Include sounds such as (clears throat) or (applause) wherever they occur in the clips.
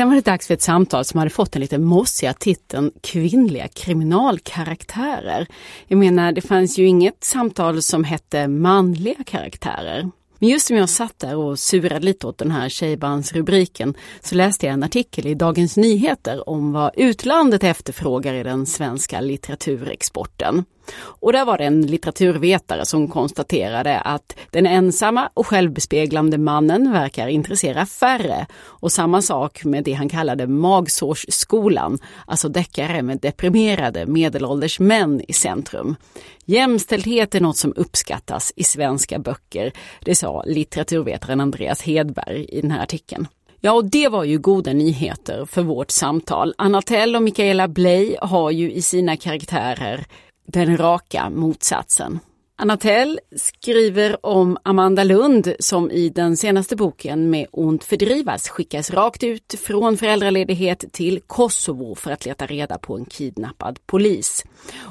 Sen var det dags för ett samtal som hade fått den lite mossiga titeln Kvinnliga kriminalkaraktärer. Jag menar, det fanns ju inget samtal som hette manliga karaktärer. Men just som jag satt där och surade lite åt den här tjejbandsrubriken så läste jag en artikel i Dagens Nyheter om vad utlandet efterfrågar i den svenska litteraturexporten. Och där var det en litteraturvetare som konstaterade att den ensamma och självbespeglande mannen verkar intressera färre. Och samma sak med det han kallade magsårsskolan, alltså deckare med deprimerade medelålders män i centrum. Jämställdhet är något som uppskattas i svenska böcker, det sa litteraturvetaren Andreas Hedberg i den här artikeln. Ja, och det var ju goda nyheter för vårt samtal. Anna Tell och Mikaela Bley har ju i sina karaktärer den raka motsatsen. Anatel skriver om Amanda Lund som i den senaste boken med Ont fördrivas skickas rakt ut från föräldraledighet till Kosovo för att leta reda på en kidnappad polis.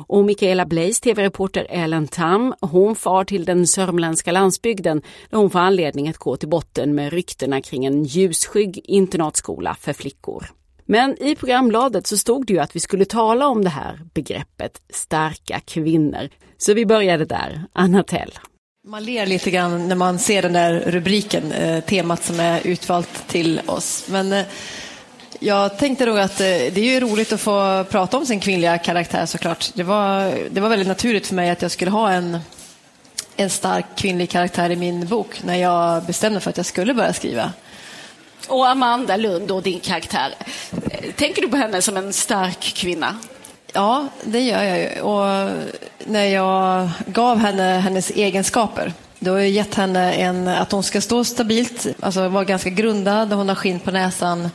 Och Mikaela Blaise, tv-reporter Ellen Tam, hon far till den sörmländska landsbygden där hon får anledning att gå till botten med ryktena kring en ljusskygg internatskola för flickor. Men i programbladet så stod det ju att vi skulle tala om det här begreppet starka kvinnor. Så vi började där. Anna Tell. Man ler lite grann när man ser den där rubriken, eh, temat som är utvalt till oss. Men eh, jag tänkte nog att eh, det är ju roligt att få prata om sin kvinnliga karaktär såklart. Det var, det var väldigt naturligt för mig att jag skulle ha en, en stark kvinnlig karaktär i min bok när jag bestämde för att jag skulle börja skriva. Och Amanda Lund, och din karaktär. Tänker du på henne som en stark kvinna? Ja, det gör jag ju. Och när jag gav henne hennes egenskaper då har jag gett henne en, att hon ska stå stabilt, alltså vara ganska grundad, hon har skinn på näsan.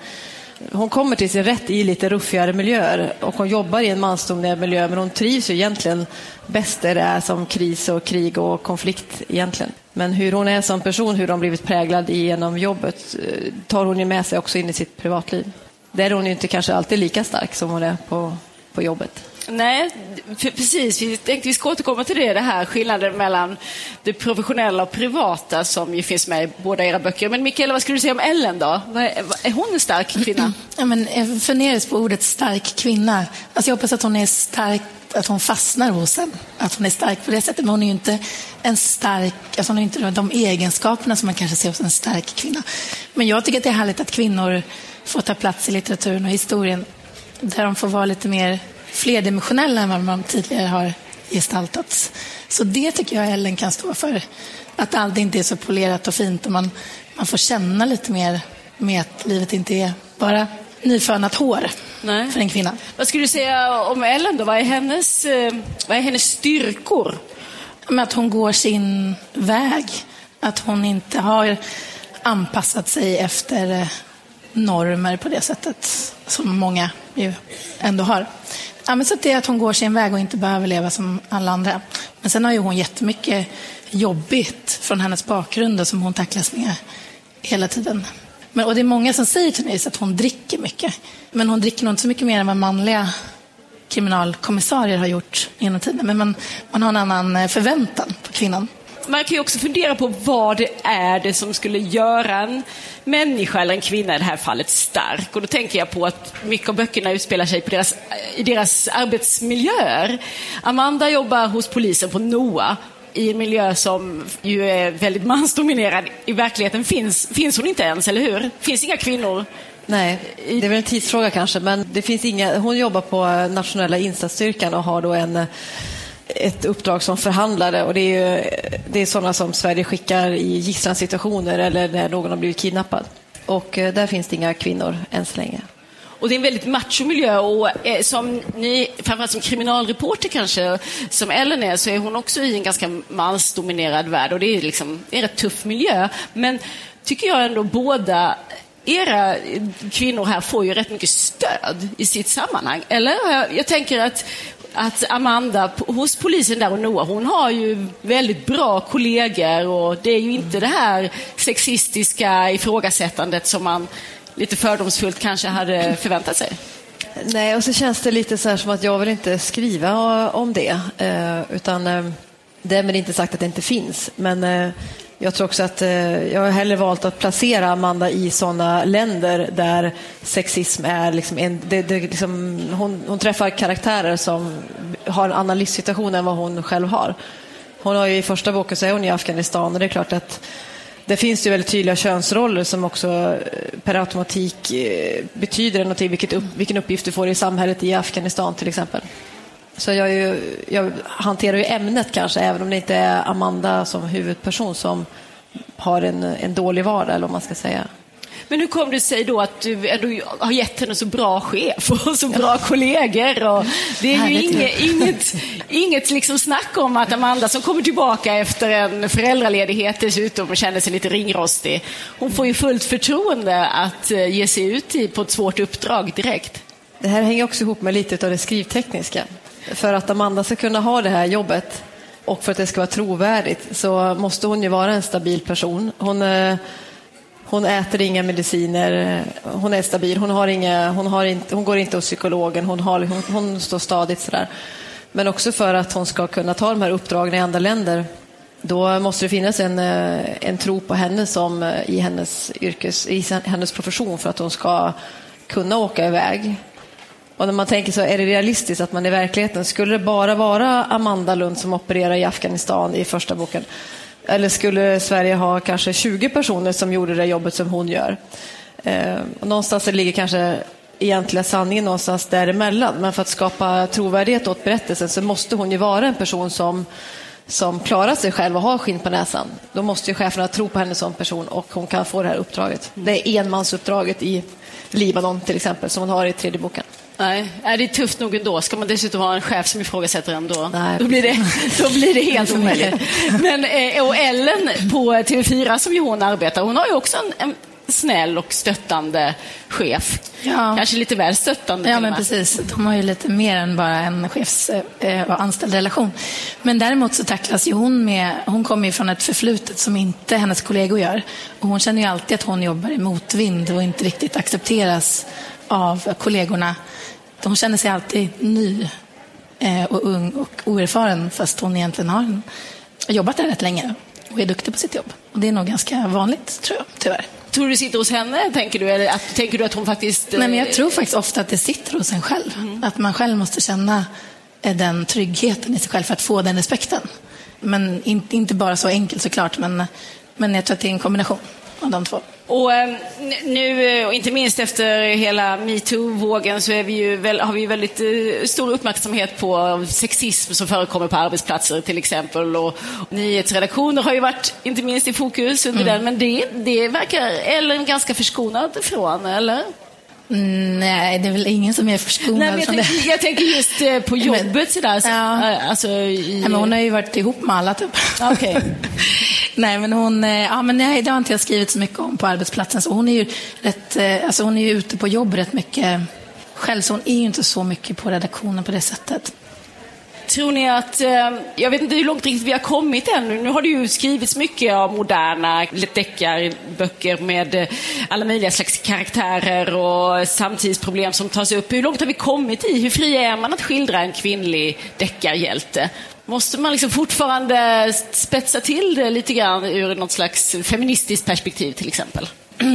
Hon kommer till sin rätt i lite ruffigare miljöer och hon jobbar i en mansdominerad miljö men hon trivs ju egentligen bäst där det är som kris och krig och konflikt egentligen. Men hur hon är som person, hur hon blivit präglad genom jobbet eh, tar hon ju med sig också in i sitt privatliv. Där är hon ju inte kanske alltid lika stark som hon är på, på jobbet. Nej, precis. Vi tänkte vi ska återkomma till det, det här skillnaden mellan det professionella och privata som ju finns med i båda era böcker. Men Mikaela, vad skulle du säga om Ellen då? Är hon en stark kvinna? (clears throat) Ja, men jag funderar på ordet stark kvinna. Alltså jag hoppas att hon är stark att hon fastnar hos en. Att hon är stark på det sättet. Men hon är ju inte en stark, alltså hon har inte de egenskaperna som man kanske ser hos en stark kvinna. Men jag tycker att det är härligt att kvinnor får ta plats i litteraturen och historien. Där de får vara lite mer flerdimensionella än vad de tidigare har gestaltats. Så det tycker jag Ellen kan stå för. Att allt inte är så polerat och fint och man, man får känna lite mer med att livet inte är bara nyfönat hår Nej. för en kvinna. Vad skulle du säga om Ellen då? Vad är hennes, eh, vad är hennes styrkor? Att hon går sin väg. Att hon inte har anpassat sig efter eh, normer på det sättet som många ju ändå har. Ja, men så det är att hon går sin väg och inte behöver leva som alla andra. Men sen har ju hon jättemycket jobbigt från hennes bakgrund som hon tacklas med hela tiden. Men, och det är många som säger till mig att hon dricker mycket. Men hon dricker nog inte så mycket mer än vad manliga kriminalkommissarier har gjort genom tiden. Men man, man har en annan eh, förväntan på kvinnan. Man kan ju också fundera på vad det är det som skulle göra en människa, eller en kvinna i det här fallet, stark. Och då tänker jag på att mycket av böckerna utspelar sig på deras, i deras arbetsmiljöer. Amanda jobbar hos polisen på NOA i en miljö som ju är väldigt (laughs) mansdominerad. I verkligheten finns, finns hon inte ens, eller hur? Finns inga kvinnor. Nej, det är väl en tidsfråga kanske, men det finns inga, hon jobbar på nationella insatsstyrkan och har då en ett uppdrag som förhandlare och det är, ju, det är sådana som Sverige skickar i gisslansituationer eller när någon har blivit kidnappad. Och eh, där finns det inga kvinnor än så länge. Och det är en väldigt macho miljö och eh, som ni, framförallt som kriminalreporter kanske, som Ellen är, så är hon också i en ganska mansdominerad värld och det är liksom en rätt tuff miljö. Men tycker jag ändå båda era kvinnor här får ju rätt mycket stöd i sitt sammanhang. Eller? Jag tänker att att Amanda hos polisen där och Noah, hon har ju väldigt bra kollegor och det är ju inte det här sexistiska ifrågasättandet som man lite fördomsfullt kanske hade förväntat sig. Nej, och så känns det lite så här som att jag vill inte skriva om det. Eh, utan eh, därmed inte sagt att det inte finns. Men eh, jag tror också att eh, jag har hellre valt att placera Amanda i sådana länder där sexism är liksom en, det, det liksom, hon, hon, träffar karaktärer som har en annan livssituation än vad hon själv har. Hon har ju i första boken så är hon i Afghanistan och det är klart att det finns ju väldigt tydliga könsroller som också eh, per automatik eh, betyder någonting, vilket upp, vilken uppgift du får i samhället i Afghanistan till exempel. Så jag, ju, jag, hanterar ju ämnet kanske, även om det inte är Amanda som huvudperson som har en, en dålig vardag, eller vad man ska säga. Men hur kom det sig då att du ändå har gett henne så bra chef och så bra kollegor? Och det är ju inget, inget, inget liksom snack om att Amanda som kommer tillbaka efter en föräldraledighet dessutom och känner sig lite ringrostig, hon får ju fullt förtroende att eh, ge sig ut på ett svårt uppdrag direkt. Det här hänger också ihop med lite av det skrivtekniska. För att Amanda ska kunna ha det här jobbet och för att det ska vara trovärdigt så måste hon ju vara en stabil person. Hon, eh, hon äter inga mediciner, hon är stabil, hon, har inga, hon, har inte, hon går inte hos psykologen, hon, har, hon, hon står stadigt sådär. Men också för att hon ska kunna ta de här uppdragen i andra länder då måste det finnas en, eh, en tro på henne som eh, i hennes, yrkes, i hennes profession för att hon ska kunna åka iväg och när man tänker så, är det realistiskt att man i verkligheten, skulle det bara vara Amanda Lund som opererar i Afghanistan i första boken? Eller skulle Sverige ha kanske 20 personer som gjorde det jobbet som hon gör? Eh, och någonstans ligger kanske egentliga sanningen någonstans däremellan. Men för att skapa trovärdighet åt berättelsen så måste hon ju vara en person som, som klarar sig själv och har skinn på näsan. Då måste ju cheferna tro på henne som person och hon kan få det här uppdraget. Det är enmansuppdraget i Libanon till exempel som hon har i tredje boken. Nej, det är tufft nog ändå. Ska man dessutom ha en chef som ifrågasätter en då, då, blir, det, då blir det helt (laughs) omöjligt. Men, eh, och Ellen på TV4 som ju hon arbetar, hon har ju också en, en snäll och stöttande chef. Ja. Kanske lite väl stöttande. Ja, men precis. De har ju lite mer än bara en chefs eh, och anställd relation. Men däremot så tacklas ju hon med, hon kommer ju från ett förflutet som inte hennes kollegor gör. Och hon känner ju alltid att hon jobbar i motvind och inte riktigt accepteras av kollegorna. Hon känner sig alltid ny eh, och ung och oerfaren fast hon egentligen har jobbat där rätt länge och är duktig på sitt jobb. Och det är nog ganska vanligt, tror jag, tyvärr. Tror du det sitter hos henne, tänker du? Eller att, tänker du att hon faktiskt... Nej, men jag tror faktiskt ofta att det sitter hos en själv. Mm. Att man själv måste känna eh, den tryggheten i sig själv för att få den respekten. Men inte bara så enkelt såklart, men, men jag tror att det är en kombination av de två. Och ehm, nu, eh, och inte minst efter hela metoo-vågen, så vi ju har vi väldigt eh, stor uppmärksamhet på sexism som förekommer på arbetsplatser till exempel. Och, nyhetsredaktioner har ju varit inte minst i fokus under mm. den, men det, det verkar Ellen ganska förskonad från, eller? Mm, nej, det är väl ingen som är förskonad nej, jag, tänker, jag tänker just eh, på jobbet sådär. Så, ja. alltså, i... nej, men hon har ju varit ihop med alla typ. Okay. (laughs) nej, men hon, eh, ja men nej, det har inte jag skrivit så mycket om på arbetsplatsen. Så hon är ju rätt, eh, alltså hon är ju ute på jobb rätt mycket själv, så hon är ju inte så mycket på redaktionen på det sättet. Tror ni att, eh, jag vet inte hur långt riktigt vi har kommit ännu. Nu har det ju skrivits mycket av moderna deckarböcker med eh, alla möjliga slags karaktärer och samtidsproblem som tas upp. Hur långt har vi kommit i? Hur fri är man att skildra en kvinnlig deckarhjälte? Måste man liksom fortfarande spetsa till det lite grann ur något slags feministiskt perspektiv till exempel?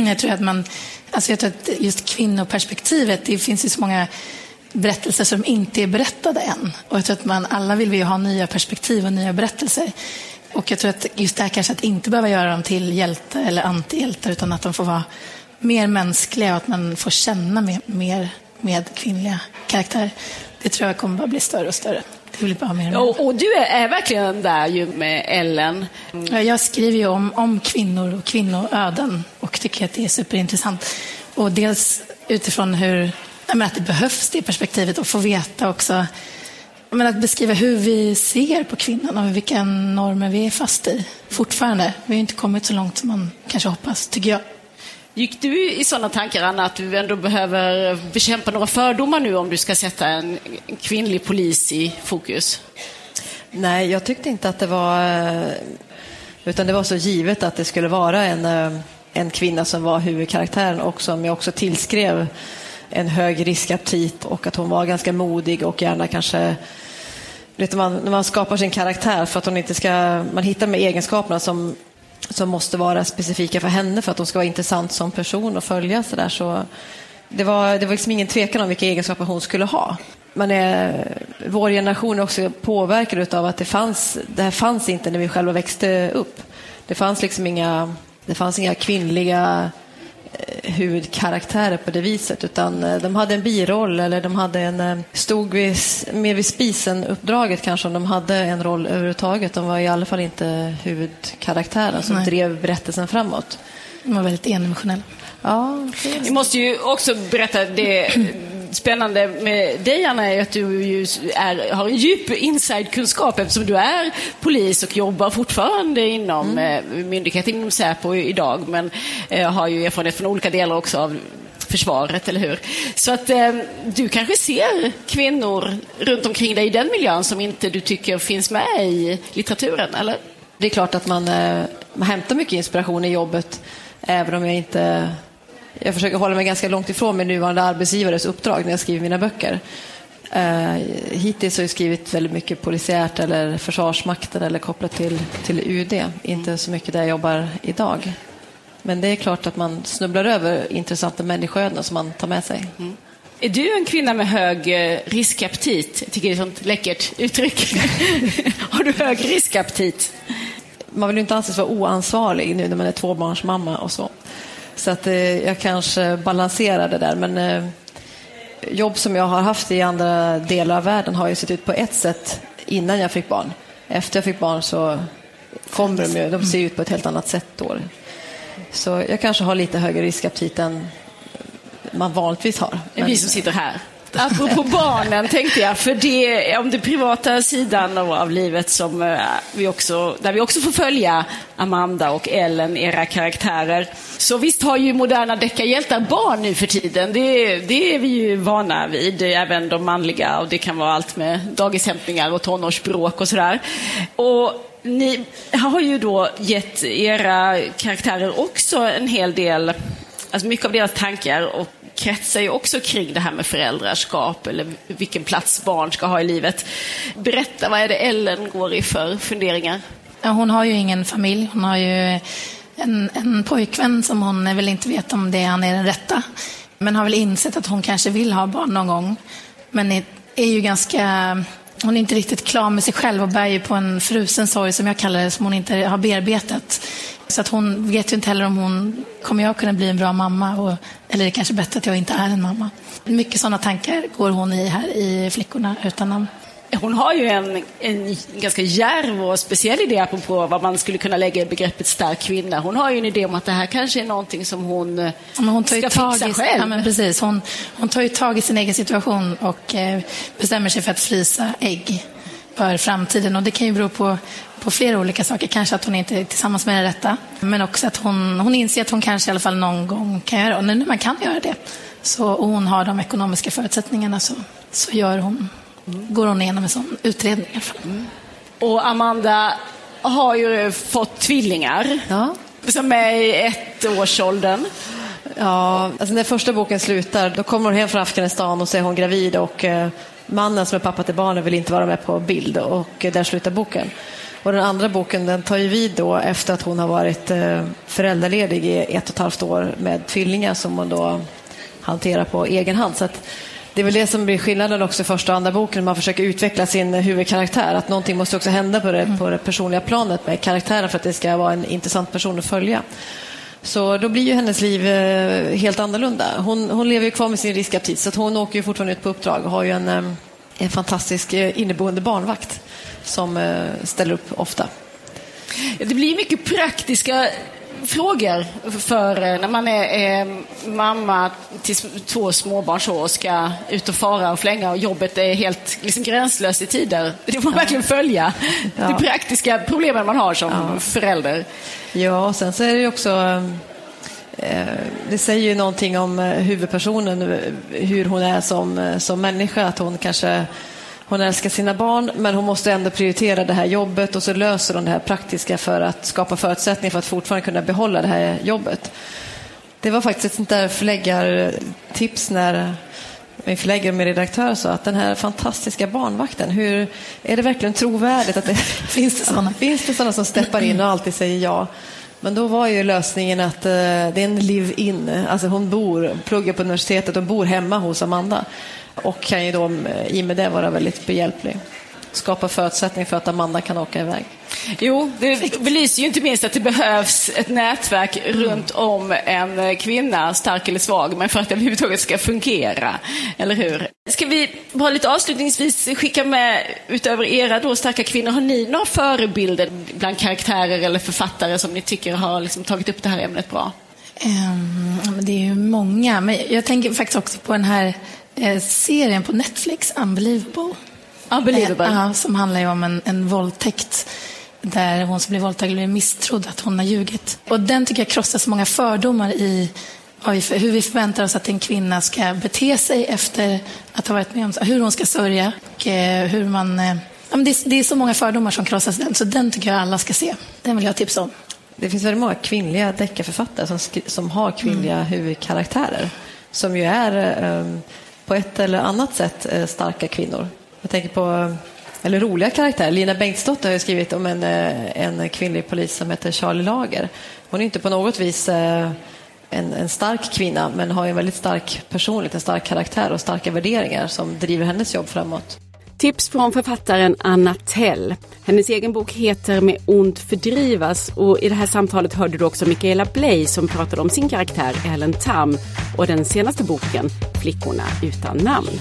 Jag tror att man, alltså jag tror att just kvinnoperspektivet, det finns ju så många berättelser som inte är berättade än. Och jag tror att man, alla vill vi ha nya perspektiv och nya berättelser. Och jag tror att just det här kanske att inte behöva göra dem till hjältar eller antihjältar utan att de får vara mer mänskliga och att man får känna mer, mer med kvinnliga karaktärer. Det tror jag kommer bara bli större och större. Det blir bara mer och, och, du är, är, verkligen där ju med Ellen. Mm. Jag skriver ju om, om kvinnor och kvinnoöden och tycker att det är superintressant. Och dels utifrån hur men att det behövs det perspektivet och få veta också men att beskriva hur vi ser på kvinnan och vilka normer vi är fast i fortfarande. Vi har inte kommit så långt som man kanske hoppas, tycker jag. Gick du i sådana tankar, Anna, att du ändå behöver bekämpa några fördomar nu om du ska sätta en kvinnlig polis i fokus? Nej, jag tyckte inte att det var... Utan det var så givet att det skulle vara en, en kvinna som var huvudkaraktären och som jag också tillskrev en hög riskaptit och att hon var ganska modig och gärna kanske Vet man, när man skapar sin karaktär för att hon inte ska, man hittar med egenskaperna som som måste vara specifika för henne för att hon ska vara intressant som person och följa. Så där, så det, var, det var liksom ingen tvekan om vilka egenskaper hon skulle ha. Man är, eh, vår generation är också påverkad av att det, fanns, det här fanns inte när vi själva växte upp. Det fanns liksom inga, det fanns inga kvinnliga huvudkaraktärer på det viset utan eh, de hade en biroll eller de hade en, eh, stod vid, mer vid spisen-uppdraget kanske om de hade en roll överhuvudtaget. De var i alla fall inte huvudkaraktären som Nej. drev berättelsen framåt. De var väldigt endimensionella. Ja, Vi måste ju också berätta det spännande med dig, Anna, är att du ju är, har en djup inside-kunskap eftersom du är polis och jobbar fortfarande inom mm. Eh, myndigheten, inom Säpo idag, men eh, har ju erfarenhet från olika delar också av försvaret, eller hur? Så att eh, du kanske ser kvinnor runt omkring dig i den miljön som inte du tycker finns med i litteraturen, eller? Det är klart att man, eh, man hämtar mycket inspiration i jobbet, även om jag inte jag försöker hålla mig ganska långt ifrån min nuvarande arbetsgivares uppdrag när jag skriver mina böcker. Uh, hittills har jag skrivit väldigt mycket polisiärt eller Försvarsmakten eller kopplat till, till UD. Inte så mycket där jag jobbar idag. Men det är klart att man snubblar över intressanta människoöden som man tar med sig. Mm. Är du en kvinna med hög eh, riskaptit? Jag tycker det är ett sånt läckert uttryck. (laughs) har du hög riskaptit? Man vill ju inte anses vara oansvarig nu när man är tvåbarnsmamma och så. Så att eh, jag kanske balanserar det där. Men eh, jobb som jag har haft i andra delar av världen har ju sett ut på ett sätt innan jag fick barn. Efter jag fick barn så kommer de ju, de ser ut på ett helt annat sätt då. Så jag kanske har lite högre riskaptit än man vanligtvis har. Men... Vi som sitter här. Apropå barnen tänkte jag, för det om den privata sidan av livet som eh, vi också, där vi också får följa Amanda och Ellen, era karaktärer. Så visst har ju moderna deckarhjältar barn nu för tiden. Det, det är vi ju vana vid, även de manliga. Och det kan vara allt med dagishämtningar och tonårsbråk och sådär. Och ni har ju då gett era karaktärer också en hel del, alltså mycket av deras tankar och kretsar ju också kring det här med föräldraskap eller vilken plats barn ska ha i livet. Berätta, vad är det Ellen går i för funderingar? Ja, hon har ju ingen familj. Hon har ju en, en pojkvän som hon väl inte vet om det han är den rätta. Men har väl insett att hon kanske vill ha barn någon gång. Men är, är ju ganska hon är inte riktigt klar med sig själv och bär ju på en frusen sorg som jag kallar det, som hon inte har bearbetat. Så att hon vet ju inte heller om hon kommer jag kunna bli en bra mamma och, eller är det kanske bättre att jag inte är en mamma. Mycket sådana tankar går hon i här i Flickorna utan namn. Hon har ju en, en ganska djärv och speciell idé apropå vad man skulle kunna lägga i begreppet stark kvinna. Hon har ju en idé om att det här kanske är någonting som hon, ja, hon tar ska tag fixa i, själv. Ja, men precis. Hon, hon tar ju tag i sin egen situation och eh, bestämmer sig för att frysa ägg för framtiden. Och det kan ju bero på, på flera olika saker. Kanske att hon inte är tillsammans med den rätta, men också att hon, hon inser att hon kanske i alla fall någon gång kan göra det. Och när man kan göra det så, och hon har de ekonomiska förutsättningarna så, så gör hon går hon igenom en sån utredning. Mm. Och Amanda har ju fått tvillingar ja. som är i ettårsåldern. Ja, alltså när första boken slutar då kommer hon hem från Afghanistan och så är hon gravid och eh, mannen som är pappa till barnen vill inte vara med på bild och eh, där slutar boken. Och den andra boken den tar ju vid då efter att hon har varit eh, föräldraledig i ett och ett halvt år med tvillingar som hon då hanterar på egen hand. Så att det är väl det som blir skillnaden också i första och andra boken, man försöker utveckla sin huvudkaraktär. Att någonting måste också hända på det, på det personliga planet med karaktären för att det ska vara en intressant person att följa. Så då blir ju hennes liv eh, helt annorlunda. Hon, hon lever ju kvar med sin riskaptit så hon åker ju fortfarande ut på uppdrag och har ju en, eh, en fantastisk eh, inneboende barnvakt som ställer upp ofta. Det blir mycket praktiska frågor för eh, när man är eh, mamma till två småbarn så och ska ut och fara och flänga och jobbet är helt liksom, gränslöst i tider. Det får man ja. verkligen följa. Ja. De praktiska problemen man har som ja. förälder. Ja, och sen så är det ju också eh, det säger ju någonting om huvudpersonen, hur hon är som, som människa. Att hon kanske hon älskar sina barn, men hon måste ändå prioritera det här jobbet och så löser hon det här praktiska för att skapa förutsättningar för att fortfarande kunna behålla det här jobbet. Det var faktiskt ett sånt där förläggartips när min förläggare och min redaktör sa att den här fantastiska barnvakten, hur, är det verkligen trovärdigt att det (laughs) finns det sådana? Finns det sådana som steppar in och alltid säger ja? Men då var ju lösningen att eh, det är en live-in. Alltså hon bor, pluggar på universitetet och bor hemma hos Amanda. Och kan ju då eh, i och med det vara väldigt behjälplig. Skapa förutsättningar för att Amanda kan åka iväg. Jo, det belyser ju inte minst att det behövs ett nätverk runt om en kvinna, stark eller svag, men för att det överhuvudtaget ska fungera. Eller hur? Ska vi bara lite avslutningsvis skicka med, utöver era då starka kvinnor, har ni några förebilder bland karaktärer eller författare som ni tycker har liksom tagit upp det här ämnet bra? Um, det är ju många, men jag tänker faktiskt också på den här serien på Netflix, Unbelievable. Unbelievable. Eh, som handlar ju om en, en våldtäkt där hon som blir våldtagen blir misstrodd att hon har ljugit. Och den tycker jag krossar så många fördomar i vi, hur vi förväntar oss att en kvinna ska bete sig efter att ha varit med om hur hon ska sörja och eh, hur man... Eh, det, är, det är så många fördomar som krossas den, så den tycker jag alla ska se. Den vill jag tipsa om. Det finns väldigt många kvinnliga deckarförfattare som, som har kvinnliga mm. huvudkaraktärer som ju är um, på ett eller annat sätt eh, starka kvinnor. Jag tänker på eh, eller roliga karaktärer. Lina Bengtsdotter har skrivit om en, eh, en kvinnlig polis som heter Charlie Lager. Hon är inte på något vis en, en stark kvinna men har en väldigt stark personlighet, en stark karaktär och starka värderingar som driver hennes jobb framåt. Tips från författaren Anna Tell. Hennes egen bok heter Med ont fördrivas och i det här samtalet hörde du också Michaela Bley som pratade om sin karaktär Ellen Tam och den senaste boken Flickorna utan namn.